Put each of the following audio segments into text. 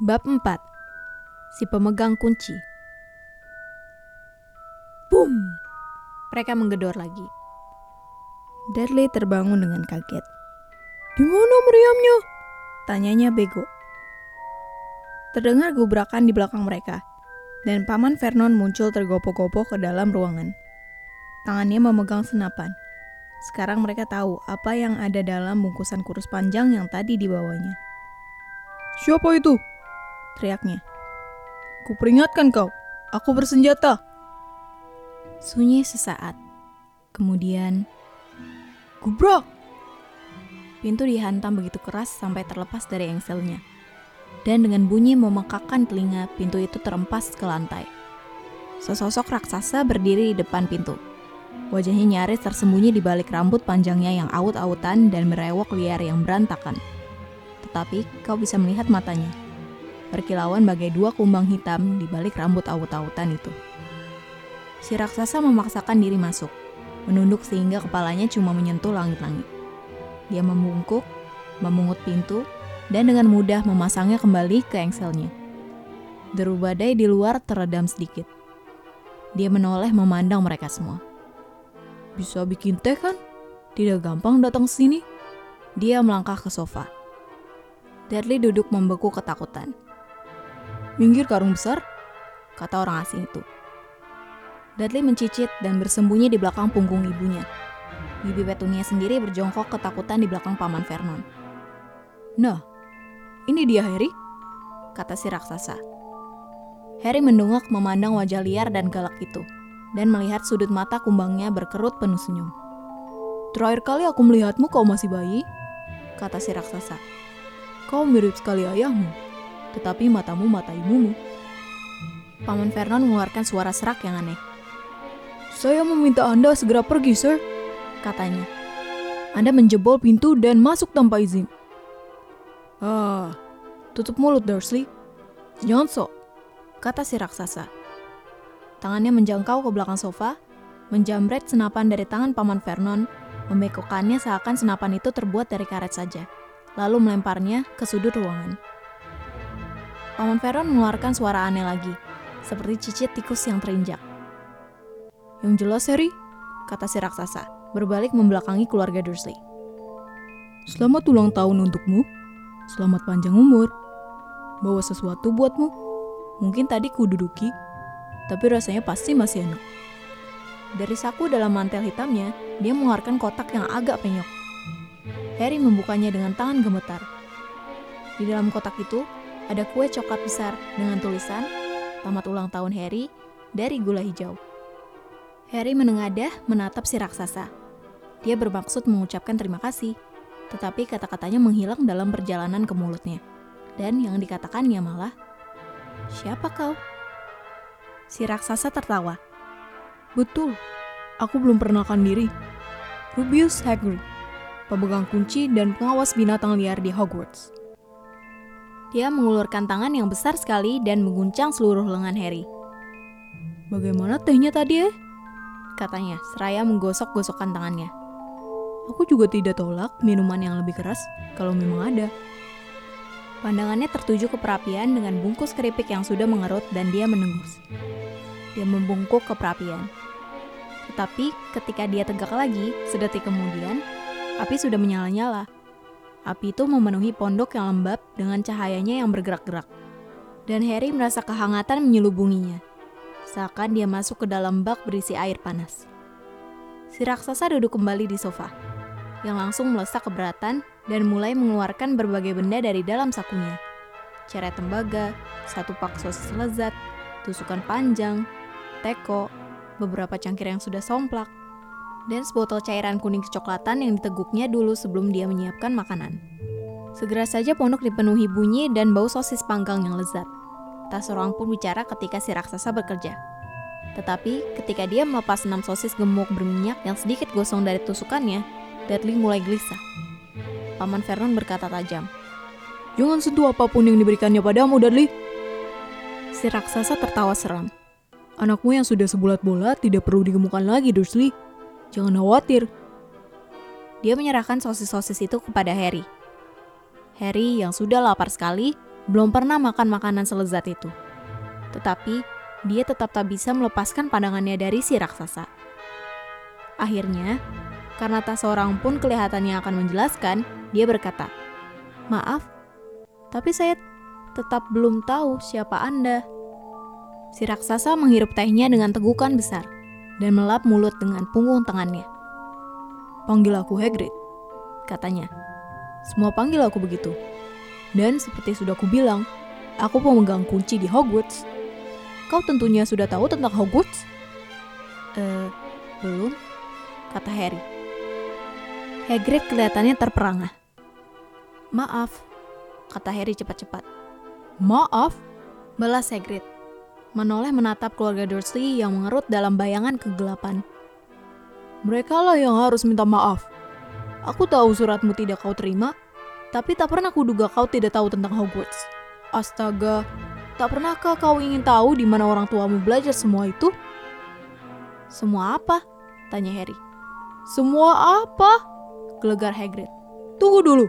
Bab 4 Si pemegang kunci Boom! Mereka menggedor lagi. Dudley terbangun dengan kaget. Di mana meriamnya? Tanyanya bego. Terdengar gubrakan di belakang mereka, dan Paman Vernon muncul tergopoh-gopoh ke dalam ruangan. Tangannya memegang senapan. Sekarang mereka tahu apa yang ada dalam bungkusan kurus panjang yang tadi dibawanya. Siapa itu? Teriaknya. Kuperingatkan kau, aku bersenjata. Sunyi sesaat. Kemudian, Gubrak! pintu dihantam begitu keras sampai terlepas dari engselnya. Dan dengan bunyi memekakkan telinga, pintu itu terempas ke lantai. Sesosok raksasa berdiri di depan pintu. Wajahnya nyaris tersembunyi di balik rambut panjangnya yang aut-autan dan merewok liar yang berantakan. Tetapi kau bisa melihat matanya. Berkilauan bagai dua kumbang hitam di balik rambut aut-autan itu. Si raksasa memaksakan diri masuk, menunduk sehingga kepalanya cuma menyentuh langit-langit. Dia membungkuk, memungut pintu, dan dengan mudah memasangnya kembali ke engselnya. Deru badai di luar teredam sedikit. Dia menoleh memandang mereka semua. Bisa bikin teh kan? Tidak gampang datang sini. Dia melangkah ke sofa. Dudley duduk membeku ketakutan. Minggir karung besar? Kata orang asing itu. Dudley mencicit dan bersembunyi di belakang punggung ibunya. Bibi Petunia sendiri berjongkok ketakutan di belakang paman Vernon. Nah, ini dia Harry? Kata si raksasa. Harry mendongak memandang wajah liar dan galak itu, dan melihat sudut mata kumbangnya berkerut penuh senyum. Terakhir kali aku melihatmu kau masih bayi, Kata si raksasa. kau mirip sekali ayahmu, tetapi matamu mata ibumu. Paman Vernon mengeluarkan suara serak yang aneh. Saya meminta Anda segera pergi, sir. Katanya, Anda menjebol pintu dan masuk tanpa izin. Ah, tutup mulut, Dursley. Jangan sok. kata si raksasa. Tangannya menjangkau ke belakang sofa, menjamret senapan dari tangan Paman Vernon, membekokkannya seakan senapan itu terbuat dari karet saja, lalu melemparnya ke sudut ruangan. Paman Vernon mengeluarkan suara aneh lagi, seperti cicit tikus yang terinjak. Yang jelas, Harry, Kata si raksasa, berbalik membelakangi keluarga Dursley. selamat ulang tahun untukmu. Selamat panjang umur. Bawa sesuatu buatmu. Mungkin tadi kududuki, tapi rasanya pasti masih enak. Dari saku dalam mantel hitamnya, dia mengeluarkan kotak yang agak penyok. Harry membukanya dengan tangan gemetar. Di dalam kotak itu, ada kue coklat besar dengan tulisan Selamat ulang tahun Harry dari gula hijau. Harry menengadah menatap si raksasa. Dia bermaksud mengucapkan terima kasih, tetapi kata-katanya menghilang dalam perjalanan ke mulutnya. Dan yang dikatakannya malah, Siapa kau? Si raksasa tertawa. Betul, aku belum perkenalkan diri. Rubius Hagrid, pemegang kunci dan pengawas binatang liar di Hogwarts. Dia mengulurkan tangan yang besar sekali dan mengguncang seluruh lengan Harry. Bagaimana tehnya tadi eh? Katanya, seraya menggosok-gosokkan tangannya. Aku juga tidak tolak minuman yang lebih keras kalau memang ada. Pandangannya tertuju ke perapian dengan bungkus keripik yang sudah mengerut dan dia menengus. Dia membungkuk ke perapian. Tetapi ketika dia tegak lagi, sedetik kemudian, api sudah menyala-nyala. Api itu memenuhi pondok yang lembab dengan cahayanya yang bergerak-gerak. Dan Harry merasa kehangatan menyelubunginya. Seakan dia masuk ke dalam bak berisi air panas. Si raksasa duduk kembali di sofa, yang langsung melesak keberatan dan mulai mengeluarkan berbagai benda dari dalam sakunya. Ceret tembaga, satu pak sosis lezat, tusukan panjang, teko, beberapa cangkir yang sudah somplak, dan sebotol cairan kuning kecoklatan yang diteguknya dulu sebelum dia menyiapkan makanan. Segera saja pondok dipenuhi bunyi dan bau sosis panggang yang lezat. Tak seorang pun bicara ketika si raksasa bekerja. Tetapi ketika dia melepas enam sosis gemuk berminyak yang sedikit gosong dari tusukannya, Dudley mulai gelisah. Paman Vernon berkata tajam. Jangan sentuh apa pun yang diberikannya padamu, Dudley. Si raksasa tertawa seram. Anakmu yang sudah sebulat bola tidak perlu digemukkan lagi, Dursley. Jangan khawatir. Dia menyerahkan sosis-sosis itu kepada Harry. Harry yang sudah lapar sekali belum pernah makan makanan selezat itu. Tetapi, dia tetap tak bisa melepaskan pandangannya dari si raksasa. Akhirnya, karena tak seorang pun kelihatannya akan menjelaskan, dia berkata, Maaf, tapi saya tetap belum tahu siapa Anda. Si raksasa menghirup tehnya dengan tegukan besar dan melap mulut dengan punggung tangannya. Panggil aku Hagrid, katanya. Semua panggil aku begitu. Dan seperti sudah kubilang, aku pemegang kunci di Hogwarts. Kau tentunya sudah tahu tentang Hogwarts? Eh, belum, kata Harry. Hagrid kelihatannya terperangah. Maaf, kata Harry cepat-cepat. Maaf, balas Hagrid. Menoleh menatap keluarga Dursley yang mengerut dalam bayangan kegelapan. Mereka lah yang harus minta maaf. Aku tahu suratmu tidak kau terima, tapi tak pernah kuduga kau tidak tahu tentang Hogwarts. Astaga, tak pernahkah kau ingin tahu di mana orang tuamu belajar semua itu? Semua apa? Tanya Harry. Semua apa? Gelegar Hagrid. Tunggu dulu.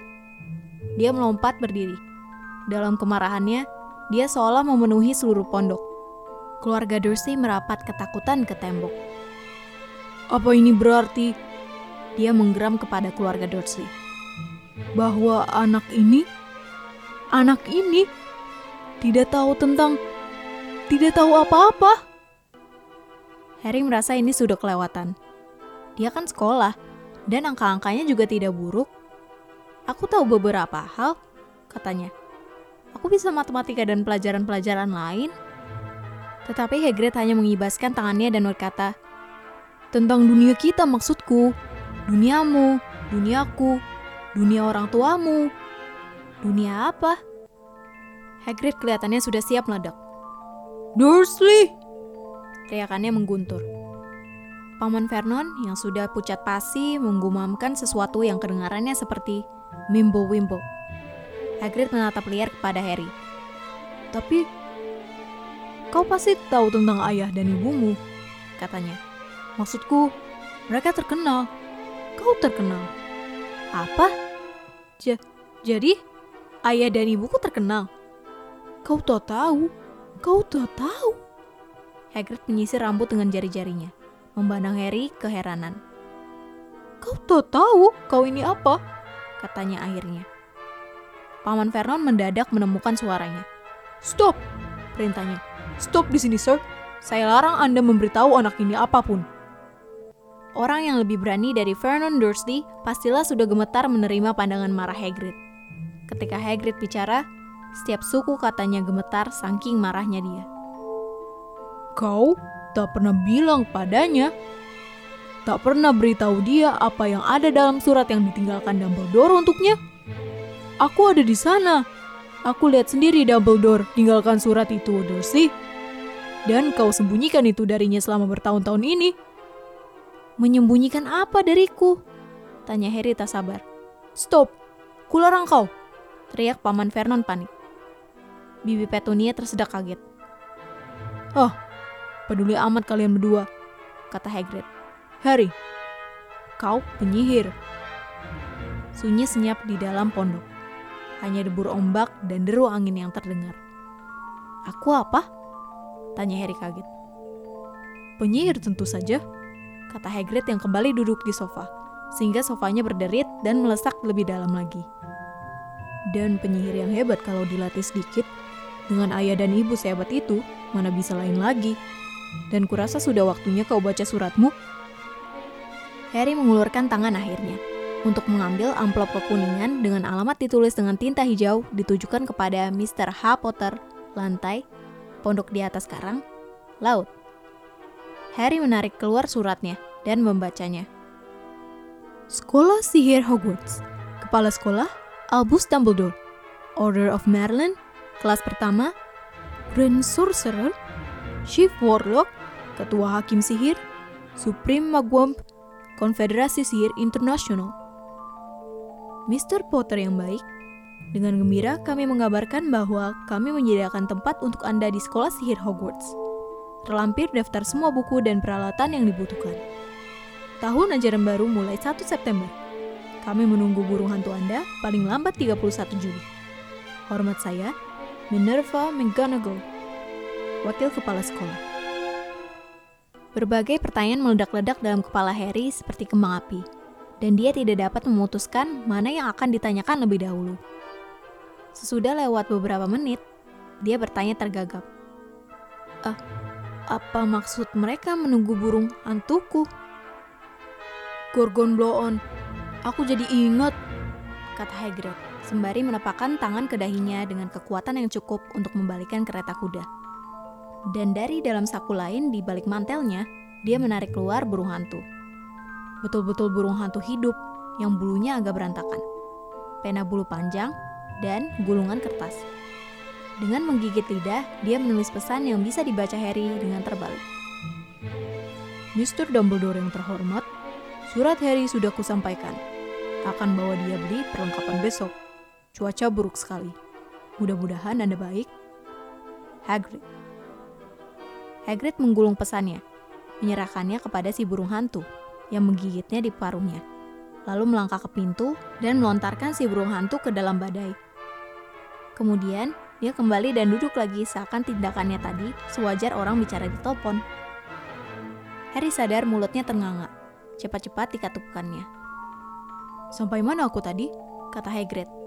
Dia melompat berdiri. Dalam kemarahannya, dia seolah memenuhi seluruh pondok. Keluarga Dursley merapat ketakutan ke tembok. Apa ini berarti? Dia menggeram kepada keluarga Dursley. Bahwa anak ini, anak ini tidak tahu tentang, tidak tahu apa-apa. Harry merasa ini sudah kelewatan. Dia kan sekolah, dan angka-angkanya juga tidak buruk. Aku tahu beberapa hal, katanya. Aku bisa matematika dan pelajaran-pelajaran lain. Tetapi Hagrid hanya mengibaskan tangannya dan berkata, Tentang dunia kita maksudku, duniamu, duniaku, dunia orang tuamu. Dunia apa? Hagrid kelihatannya sudah siap meledak. Dursley! Teriakannya mengguntur. Paman Vernon yang sudah pucat pasi menggumamkan sesuatu yang kedengarannya seperti Mimbo Wimbo. Hagrid menatap liar kepada Harry. Tapi, kau pasti tahu tentang ayah dan ibumu, katanya. Maksudku, mereka terkenal. Kau terkenal. Apa? J jadi, ayah dan ibuku terkenal. Kau tak tahu. Kau tak tahu. Hagrid menyisir rambut dengan jari-jarinya, memandang Harry keheranan. Kau tak tahu kau ini apa? Katanya akhirnya. Paman Vernon mendadak menemukan suaranya. Stop! Perintahnya. Stop di sini, sir. Saya larang Anda memberitahu anak ini apa pun. Orang yang lebih berani dari Vernon Dursley pastilah sudah gemetar menerima pandangan marah Hagrid. Ketika Hagrid bicara, setiap suku katanya gemetar saking marahnya dia. Kau tak pernah bilang padanya. Tak pernah beritahu dia apa yang ada dalam surat yang ditinggalkan Dumbledore untuknya. Aku ada di sana. Aku lihat sendiri Dumbledore tinggalkan surat itu, Dursley. Dan kau sembunyikan itu darinya selama bertahun-tahun ini. Menyembunyikan apa dariku? Tanya Harry tak sabar. Stop, kularang kau, teriak Paman Vernon panik. Bibi Petunia tersedak kaget. Oh, peduli amat kalian berdua, kata Hagrid. Harry, kau penyihir. Sunyi senyap di dalam pondok. Hanya debur ombak dan deru angin yang terdengar. Aku apa? Tanya Harry kaget. Penyihir tentu saja, kata Hagrid yang kembali duduk di sofa, sehingga sofanya berderit dan melesak lebih dalam lagi. Dan penyihir yang hebat kalau dilatih sedikit, dengan ayah dan ibu sehebat itu, mana bisa lain lagi. Dan kurasa sudah waktunya kau baca suratmu. Harry mengulurkan tangan akhirnya untuk mengambil amplop kekuningan dengan alamat ditulis dengan tinta hijau ditujukan kepada Mr. H. Potter, lantai, pondok di atas karang, laut. Harry menarik keluar suratnya dan membacanya. Sekolah Sihir Hogwarts, Kepala Sekolah Albus Dumbledore, Order of Merlin, kelas pertama, Grand Sorcerer, Chief Warlock, Ketua Hakim Sihir, Supreme Magwamp, Konfederasi Sihir Internasional. Mr. Potter yang baik, dengan gembira kami mengabarkan bahwa kami menyediakan tempat untuk Anda di sekolah sihir Hogwarts. Terlampir daftar semua buku dan peralatan yang dibutuhkan. Tahun ajaran baru mulai 1 September. Kami menunggu burung hantu Anda paling lambat 31 Juli. Hormat saya, Minerva McGonagall, wakil kepala sekolah. Berbagai pertanyaan meledak-ledak dalam kepala Harry seperti kembang api, dan dia tidak dapat memutuskan mana yang akan ditanyakan lebih dahulu. Sesudah lewat beberapa menit, dia bertanya tergagap. Ah, apa maksud mereka menunggu burung hantuku? Gorgon blow on. Aku jadi ingat, kata Hagrid sembari menepakkan tangan ke dahinya dengan kekuatan yang cukup untuk membalikan kereta kuda. Dan dari dalam saku lain di balik mantelnya, dia menarik keluar burung hantu. Betul-betul burung hantu hidup yang bulunya agak berantakan. Pena bulu panjang dan gulungan kertas. Dengan menggigit lidah, dia menulis pesan yang bisa dibaca Harry dengan terbalik. Mr. Dumbledore yang terhormat, surat Harry sudah kusampaikan. Akan bawa dia beli perlengkapan besok. Cuaca buruk sekali. Mudah-mudahan Anda baik. Hagrid. Hagrid menggulung pesannya, menyerahkannya kepada si burung hantu yang menggigitnya di paruhnya. Lalu melangkah ke pintu dan melontarkan si burung hantu ke dalam badai. Kemudian, dia kembali dan duduk lagi seakan tindakannya tadi sewajar orang bicara di telepon. Harry sadar mulutnya ternganga. Cepat-cepat dikatukannya. Sampai mana aku tadi? Kata Hagrid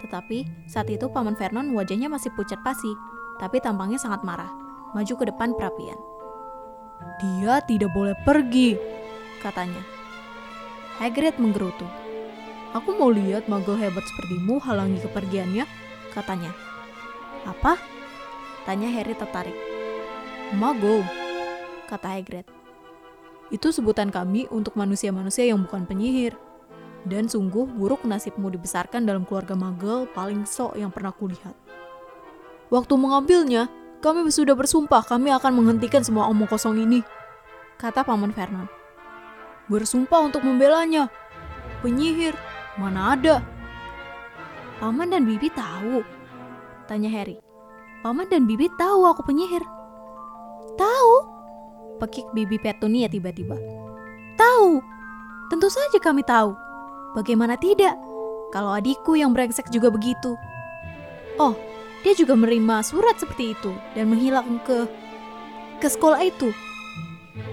tetapi saat itu Paman Vernon wajahnya masih pucat pasi, tapi tampangnya sangat marah, maju ke depan perapian. Dia tidak boleh pergi, katanya. Hagrid menggerutu. Aku mau lihat magel hebat sepertimu halangi kepergiannya, katanya. Apa? Tanya Harry tertarik. Magel, kata Hagrid. Itu sebutan kami untuk manusia-manusia yang bukan penyihir. Dan sungguh buruk nasibmu dibesarkan dalam keluarga magel paling sok yang pernah kulihat. Waktu mengambilnya, kami sudah bersumpah kami akan menghentikan semua omong kosong ini, kata Paman Vernon. Bersumpah untuk membelanya. Penyihir, mana ada? Paman dan Bibi tahu, tanya Harry. Paman dan Bibi tahu aku penyihir. Tahu? Pekik Bibi Petunia tiba-tiba. Tahu. Tentu saja kami tahu. Bagaimana tidak? Kalau adikku yang brengsek juga begitu. Oh, dia juga menerima surat seperti itu dan menghilang ke ke sekolah itu.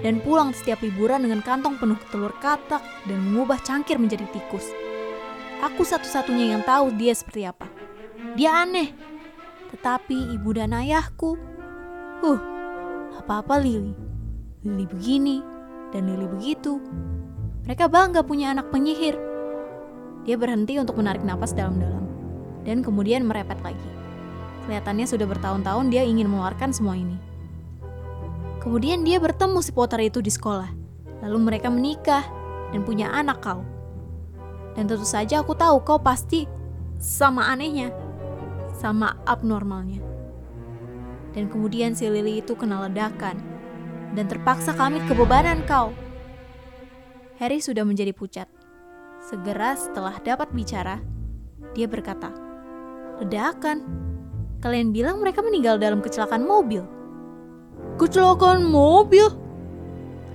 Dan pulang setiap liburan dengan kantong penuh telur katak dan mengubah cangkir menjadi tikus. Aku satu-satunya yang tahu dia seperti apa. Dia aneh. Tetapi ibu dan ayahku, uh, apa-apa Lily. Lily begini dan Lily begitu. Mereka bangga punya anak penyihir dia berhenti untuk menarik napas dalam-dalam, dan kemudian merepet lagi. Kelihatannya sudah bertahun-tahun dia ingin mengeluarkan semua ini. Kemudian dia bertemu si Potter itu di sekolah. Lalu mereka menikah dan punya anak kau. Dan tentu saja aku tahu kau pasti sama anehnya, sama abnormalnya. Dan kemudian si Lily itu kena ledakan dan terpaksa kami kebebanan kau. Harry sudah menjadi pucat. Segera setelah dapat bicara, dia berkata, Ledakan. Kalian bilang mereka meninggal dalam kecelakaan mobil. Kecelakaan mobil?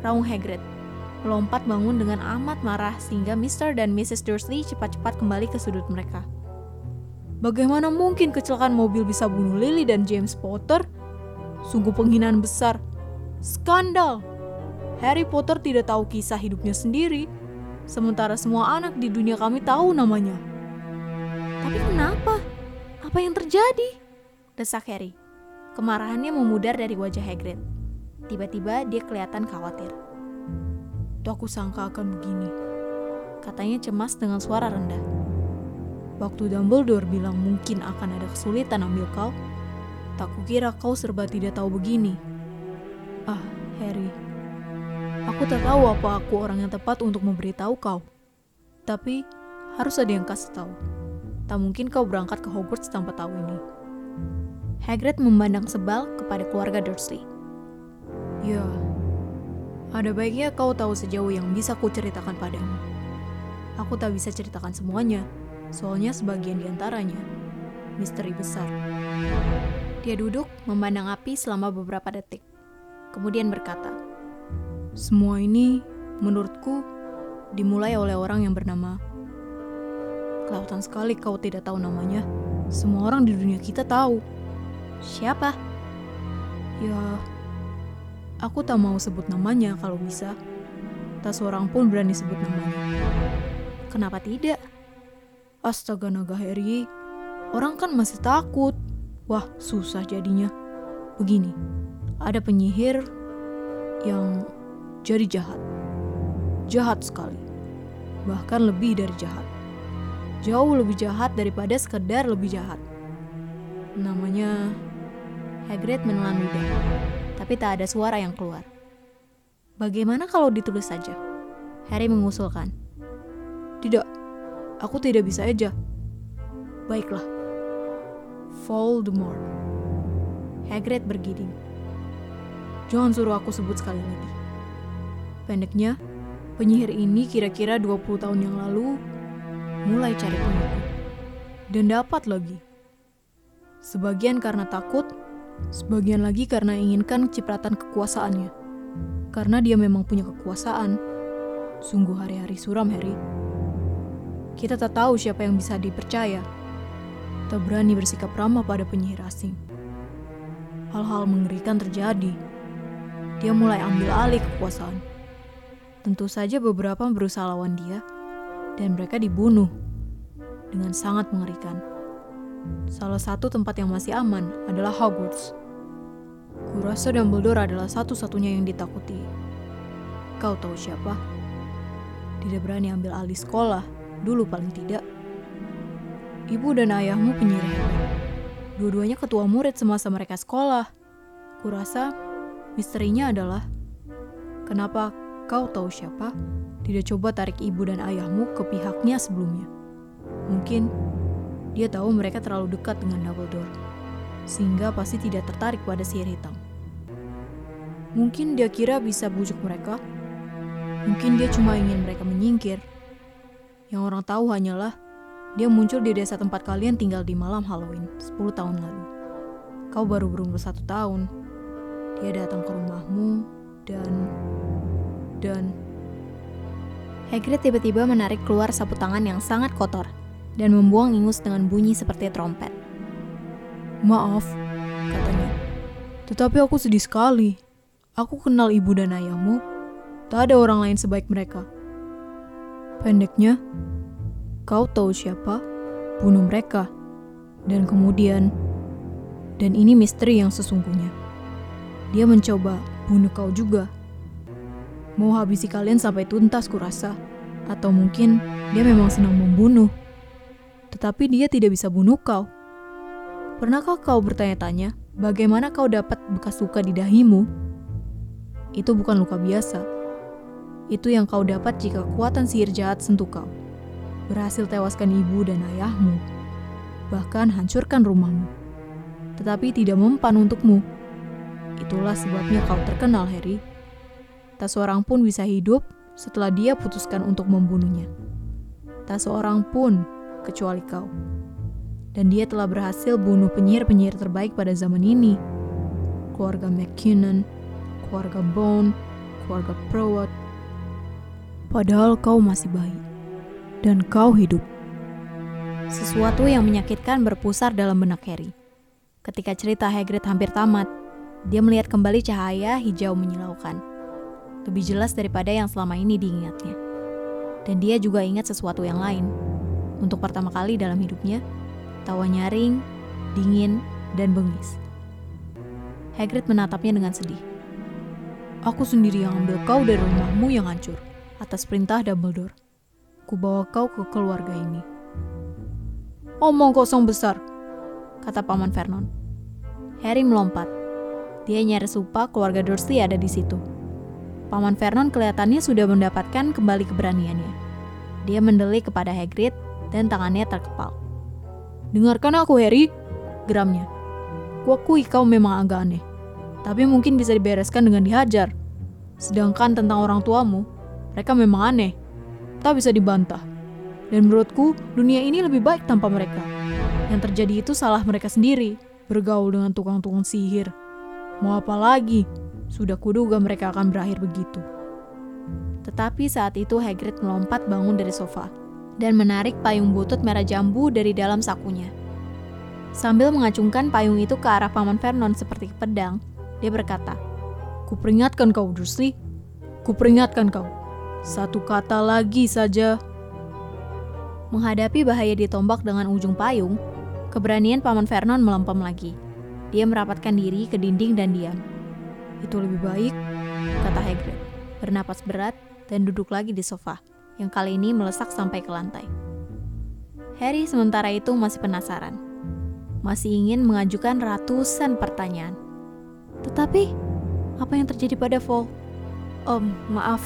Raung Hagrid melompat bangun dengan amat marah sehingga Mr. dan Mrs. Dursley cepat-cepat kembali ke sudut mereka. Bagaimana mungkin kecelakaan mobil bisa bunuh Lily dan James Potter? Sungguh penghinaan besar. Skandal. Harry Potter tidak tahu kisah hidupnya sendiri sementara semua anak di dunia kami tahu namanya. Tapi kenapa? Apa yang terjadi? Desak Harry. Kemarahannya memudar dari wajah Hagrid. Tiba-tiba dia kelihatan khawatir. Tuh aku sangka akan begini. Katanya cemas dengan suara rendah. Waktu Dumbledore bilang mungkin akan ada kesulitan ambil kau, tak kukira kau serba tidak tahu begini. Ah, Harry, Aku tak tahu apa aku orang yang tepat untuk memberitahu kau. Tapi, harus ada yang kasih tahu. Tak mungkin kau berangkat ke Hogwarts tanpa tahu ini. Hagrid memandang sebal kepada keluarga Dursley. Ya, ada baiknya kau tahu sejauh yang bisa ku ceritakan padamu. Aku tak bisa ceritakan semuanya, soalnya sebagian di antaranya misteri besar. Dia duduk memandang api selama beberapa detik, kemudian berkata, semua ini, menurutku, dimulai oleh orang yang bernama Kelihatan sekali kau tidak tahu namanya. Semua orang di dunia kita tahu. Siapa? Ya, aku tak mau sebut namanya kalau bisa. Tak seorang pun berani sebut namanya. Kenapa tidak? Astaga naga Harry, orang kan masih takut. Wah, susah jadinya. Begini, ada penyihir yang jadi jahat. Jahat sekali. Bahkan lebih dari jahat. Jauh lebih jahat daripada sekedar lebih jahat. Namanya Hagrid menelan ludah, tapi tak ada suara yang keluar. Bagaimana kalau ditulis saja? Harry mengusulkan. Tidak, aku tidak bisa aja. Baiklah. Voldemort. Hagrid bergiring. Jangan suruh aku sebut sekali lagi. Pendeknya, penyihir ini kira-kira 20 tahun yang lalu mulai cari pengikut. Dan dapat lagi. Sebagian karena takut, sebagian lagi karena inginkan cipratan kekuasaannya. Karena dia memang punya kekuasaan. Sungguh hari-hari suram, Harry. Kita tak tahu siapa yang bisa dipercaya. Tak berani bersikap ramah pada penyihir asing. Hal-hal mengerikan terjadi. Dia mulai ambil alih kekuasaan. Tentu saja beberapa berusaha lawan dia, dan mereka dibunuh dengan sangat mengerikan. Salah satu tempat yang masih aman adalah Hogwarts. Kurasa Dumbledore adalah satu-satunya yang ditakuti. Kau tahu siapa? Tidak berani ambil alih sekolah, dulu paling tidak. Ibu dan ayahmu penyihir. Dua-duanya ketua murid semasa mereka sekolah. Kurasa misterinya adalah kenapa kau tahu siapa tidak coba tarik ibu dan ayahmu ke pihaknya sebelumnya. Mungkin dia tahu mereka terlalu dekat dengan Dumbledore, sehingga pasti tidak tertarik pada sihir hitam. Mungkin dia kira bisa bujuk mereka. Mungkin dia cuma ingin mereka menyingkir. Yang orang tahu hanyalah dia muncul di desa tempat kalian tinggal di malam Halloween 10 tahun lalu. Kau baru berumur satu tahun. Dia datang ke rumahmu dan... dan... Hagrid tiba-tiba menarik keluar sapu tangan yang sangat kotor dan membuang ingus dengan bunyi seperti trompet. Maaf, katanya. Tetapi aku sedih sekali. Aku kenal ibu dan ayahmu. Tak ada orang lain sebaik mereka. Pendeknya, kau tahu siapa? Bunuh mereka. Dan kemudian, dan ini misteri yang sesungguhnya. Dia mencoba bunuh kau juga. Mau habisi kalian sampai tuntas kurasa. Atau mungkin dia memang senang membunuh. Tetapi dia tidak bisa bunuh kau. Pernahkah kau bertanya-tanya bagaimana kau dapat bekas luka di dahimu? Itu bukan luka biasa. Itu yang kau dapat jika kekuatan sihir jahat sentuh kau. Berhasil tewaskan ibu dan ayahmu. Bahkan hancurkan rumahmu. Tetapi tidak mempan untukmu. Itulah sebabnya kau terkenal, Harry. Tak seorang pun bisa hidup setelah dia putuskan untuk membunuhnya. Tak seorang pun kecuali kau. Dan dia telah berhasil bunuh penyihir-penyihir terbaik pada zaman ini. Keluarga McKinnon, keluarga Bone, keluarga Prowat. Padahal kau masih bayi. Dan kau hidup. Sesuatu yang menyakitkan berpusar dalam benak Harry. Ketika cerita Hagrid hampir tamat, dia melihat kembali cahaya hijau menyilaukan lebih jelas daripada yang selama ini diingatnya. Dan dia juga ingat sesuatu yang lain. Untuk pertama kali dalam hidupnya, tawa nyaring, dingin, dan bengis. Hagrid menatapnya dengan sedih. Aku sendiri yang ambil kau dari rumahmu yang hancur, atas perintah Dumbledore. Kubawa kau ke keluarga ini. Omong kosong besar, kata Paman Vernon. Harry melompat. Dia nyaris lupa keluarga Dursley ada di situ. Paman Vernon kelihatannya sudah mendapatkan kembali keberaniannya. Dia mendelik kepada Hagrid dan tangannya terkepal. Dengarkan aku, Harry, geramnya. Kuakui kau memang agak aneh, tapi mungkin bisa dibereskan dengan dihajar. Sedangkan tentang orang tuamu, mereka memang aneh, tak bisa dibantah. Dan menurutku, dunia ini lebih baik tanpa mereka. Yang terjadi itu salah mereka sendiri, bergaul dengan tukang-tukang sihir. Mau apa lagi? Sudah kuduga mereka akan berakhir begitu. Tetapi saat itu Hagrid melompat bangun dari sofa dan menarik payung butut merah jambu dari dalam sakunya. Sambil mengacungkan payung itu ke arah Paman Vernon seperti pedang, dia berkata, Kuperingatkan kau, Dursley. Kuperingatkan kau. Satu kata lagi saja. Menghadapi bahaya ditombak dengan ujung payung, keberanian Paman Vernon melempem lagi. Dia merapatkan diri ke dinding dan diam. Itu lebih baik, kata Hagrid, bernapas berat dan duduk lagi di sofa yang kali ini melesak sampai ke lantai. Harry sementara itu masih penasaran. Masih ingin mengajukan ratusan pertanyaan. Tetapi, apa yang terjadi pada Vol? Om, maaf.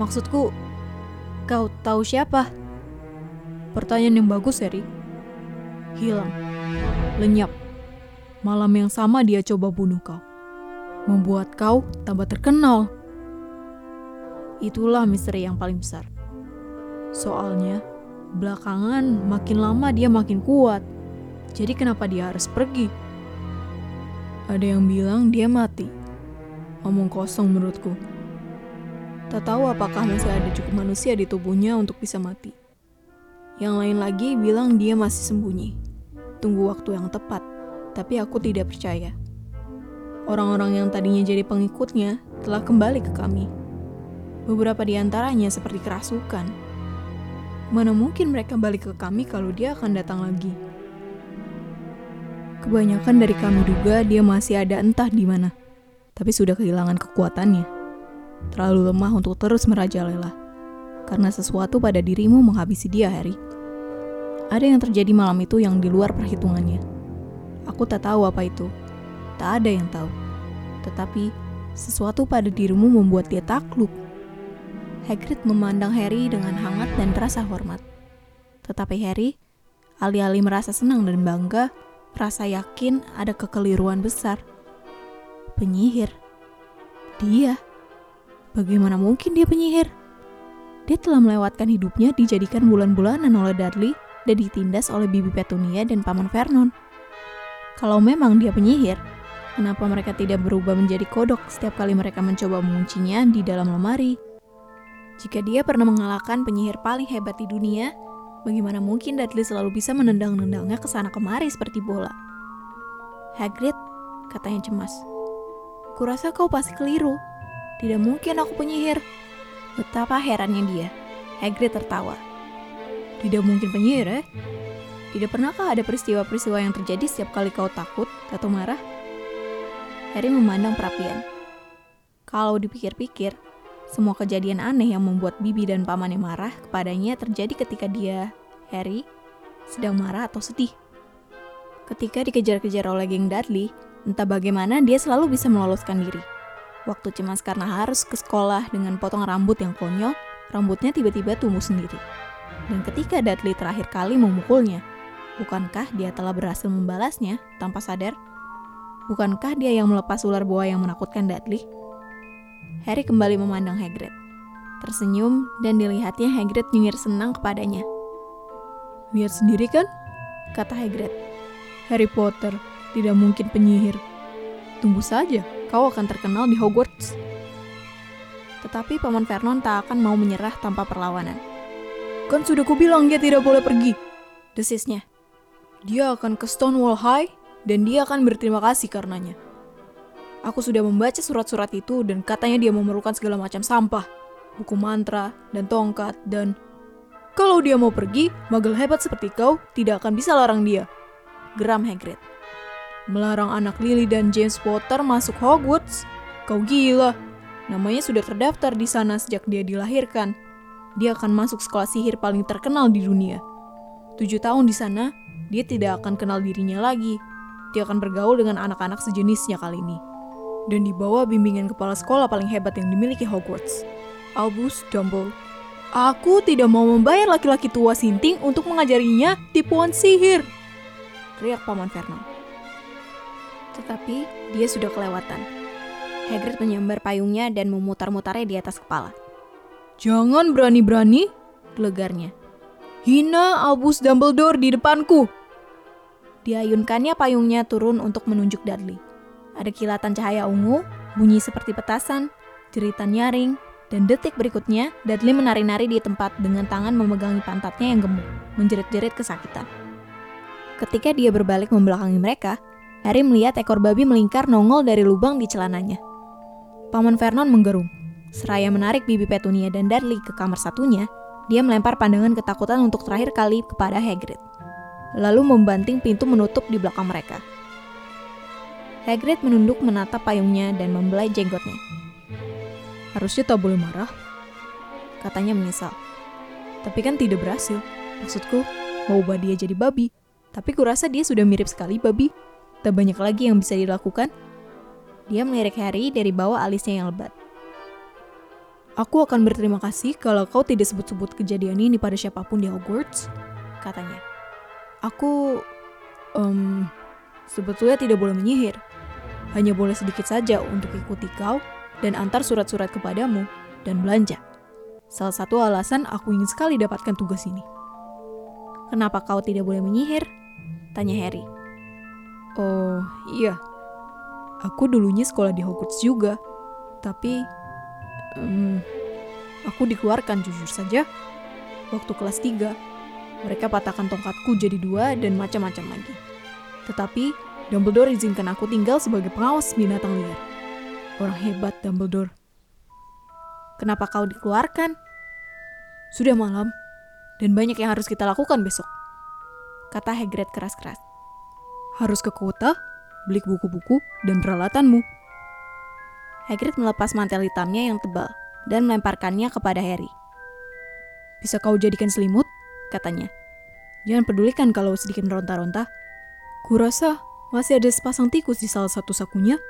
Maksudku, kau tahu siapa? Pertanyaan yang bagus, Harry. Hilang. Lenyap. Malam yang sama dia coba bunuh kau. Membuat kau tambah terkenal. Itulah misteri yang paling besar. Soalnya, belakangan makin lama dia makin kuat. Jadi kenapa dia harus pergi? Ada yang bilang dia mati. Omong kosong menurutku. Tak tahu apakah masih ada cukup manusia di tubuhnya untuk bisa mati. Yang lain lagi bilang dia masih sembunyi. Tunggu waktu yang tepat, tapi aku tidak percaya. Orang-orang yang tadinya jadi pengikutnya telah kembali ke kami. Beberapa di antaranya seperti kerasukan Mana mungkin mereka balik ke kami kalau dia akan datang lagi? Kebanyakan dari kami duga dia masih ada entah di mana, tapi sudah kehilangan kekuatannya. Terlalu lemah untuk terus merajalela, karena sesuatu pada dirimu menghabisi dia, Harry. Ada yang terjadi malam itu yang di luar perhitungannya. Aku tak tahu apa itu. Tak ada yang tahu. Tetapi, sesuatu pada dirimu membuat dia takluk. Hagrid memandang Harry dengan hangat dan rasa hormat. Tetapi Harry, alih-alih merasa senang dan bangga, merasa yakin ada kekeliruan besar. Penyihir. Dia. Bagaimana mungkin dia penyihir? Dia telah melewatkan hidupnya dijadikan bulan-bulanan oleh Dudley dan ditindas oleh Bibi Petunia dan Paman Vernon. Kalau memang dia penyihir, kenapa mereka tidak berubah menjadi kodok setiap kali mereka mencoba menguncinya di dalam lemari? Jika dia pernah mengalahkan penyihir paling hebat di dunia, bagaimana mungkin Dudley selalu bisa menendang-nendangnya ke sana kemari seperti bola? Hagrid, katanya cemas. Kurasa kau pasti keliru. Tidak mungkin aku penyihir. Betapa herannya dia. Hagrid tertawa. Tidak mungkin penyihir, eh? Tidak pernahkah ada peristiwa-peristiwa yang terjadi setiap kali kau takut atau marah? Harry memandang perapian. Kalau dipikir-pikir, semua kejadian aneh yang membuat Bibi dan pamannya marah kepadanya terjadi ketika dia, Harry, sedang marah atau sedih. Ketika dikejar-kejar oleh geng Dudley, entah bagaimana dia selalu bisa meloloskan diri. Waktu cemas karena harus ke sekolah dengan potong rambut yang konyol, rambutnya tiba-tiba tumbuh sendiri. Dan ketika Dudley terakhir kali memukulnya, bukankah dia telah berhasil membalasnya tanpa sadar? Bukankah dia yang melepas ular boa yang menakutkan Dudley? Harry kembali memandang Hagrid. Tersenyum dan dilihatnya Hagrid nyengir senang kepadanya. Lihat sendiri kan? Kata Hagrid. Harry Potter tidak mungkin penyihir. Tunggu saja, kau akan terkenal di Hogwarts. Tetapi Paman Vernon tak akan mau menyerah tanpa perlawanan. Kan sudah kubilang dia tidak boleh pergi. Desisnya. Dia akan ke Stonewall High dan dia akan berterima kasih karenanya. Aku sudah membaca surat-surat itu dan katanya dia memerlukan segala macam sampah, buku mantra, dan tongkat, dan... Kalau dia mau pergi, magel hebat seperti kau tidak akan bisa larang dia. Geram Hagrid. Melarang anak Lily dan James Potter masuk Hogwarts? Kau gila. Namanya sudah terdaftar di sana sejak dia dilahirkan. Dia akan masuk sekolah sihir paling terkenal di dunia. Tujuh tahun di sana, dia tidak akan kenal dirinya lagi. Dia akan bergaul dengan anak-anak sejenisnya kali ini dan dibawa bimbingan kepala sekolah paling hebat yang dimiliki Hogwarts, Albus Dumbledore. Aku tidak mau membayar laki-laki tua sinting untuk mengajarinya tipuan sihir. Teriak Paman Vernon. Tetapi dia sudah kelewatan. Hagrid menyambar payungnya dan memutar-mutarnya di atas kepala. Jangan berani-berani, gelegarnya. Hina Albus Dumbledore di depanku. Diayunkannya payungnya turun untuk menunjuk Dudley. Ada kilatan cahaya ungu, bunyi seperti petasan, jeritan nyaring, Dan detik berikutnya, Dudley menari-nari di tempat dengan tangan memegangi pantatnya yang gemuk, menjerit-jerit kesakitan. Ketika dia berbalik membelakangi mereka, Harry melihat ekor babi melingkar nongol dari lubang di celananya. Paman Vernon menggerung. Seraya menarik bibi Petunia dan Dudley ke kamar satunya, dia melempar pandangan ketakutan untuk terakhir kali kepada Hagrid. Lalu membanting pintu menutup di belakang mereka. Hagrid menunduk menatap payungnya dan membelai jenggotnya. Harusnya tak boleh marah. Katanya menyesal. Tapi kan tidak berhasil. Maksudku, mau ubah dia jadi babi. Tapi kurasa dia sudah mirip sekali babi. Tak banyak lagi yang bisa dilakukan. Dia melirik Harry dari bawah alisnya yang lebat. Aku akan berterima kasih kalau kau tidak sebut-sebut kejadian ini pada siapa pun di Hogwarts, katanya. Aku, um, sebetulnya tidak boleh menyihir. Hanya boleh sedikit saja untuk ikuti kau dan antar surat-surat kepadamu dan belanja. Salah satu alasan aku ingin sekali dapatkan tugas ini. Kenapa kau tidak boleh menyihir? Tanya Harry. Oh, iya. Aku dulunya sekolah di Hogwarts juga. Tapi, um, aku dikeluarkan jujur saja. Waktu kelas 3, mereka patahkan tongkatku jadi dua dan macam-macam lagi. Tetapi, Dumbledore izinkan aku tinggal sebagai pengawas binatang liar. Orang hebat Dumbledore. Kenapa kau dikeluarkan? Sudah malam, dan banyak yang harus kita lakukan besok. Kata Hagrid keras-keras. Harus ke kota, beli buku-buku, dan peralatanmu. Hagrid melepas mantel hitamnya yang tebal dan melemparkannya kepada Harry. Bisa kau jadikan selimut? Katanya. Jangan pedulikan kalau sedikit meronta-ronta. Kurasa masih ada sepasang tikus di salah satu sakunya.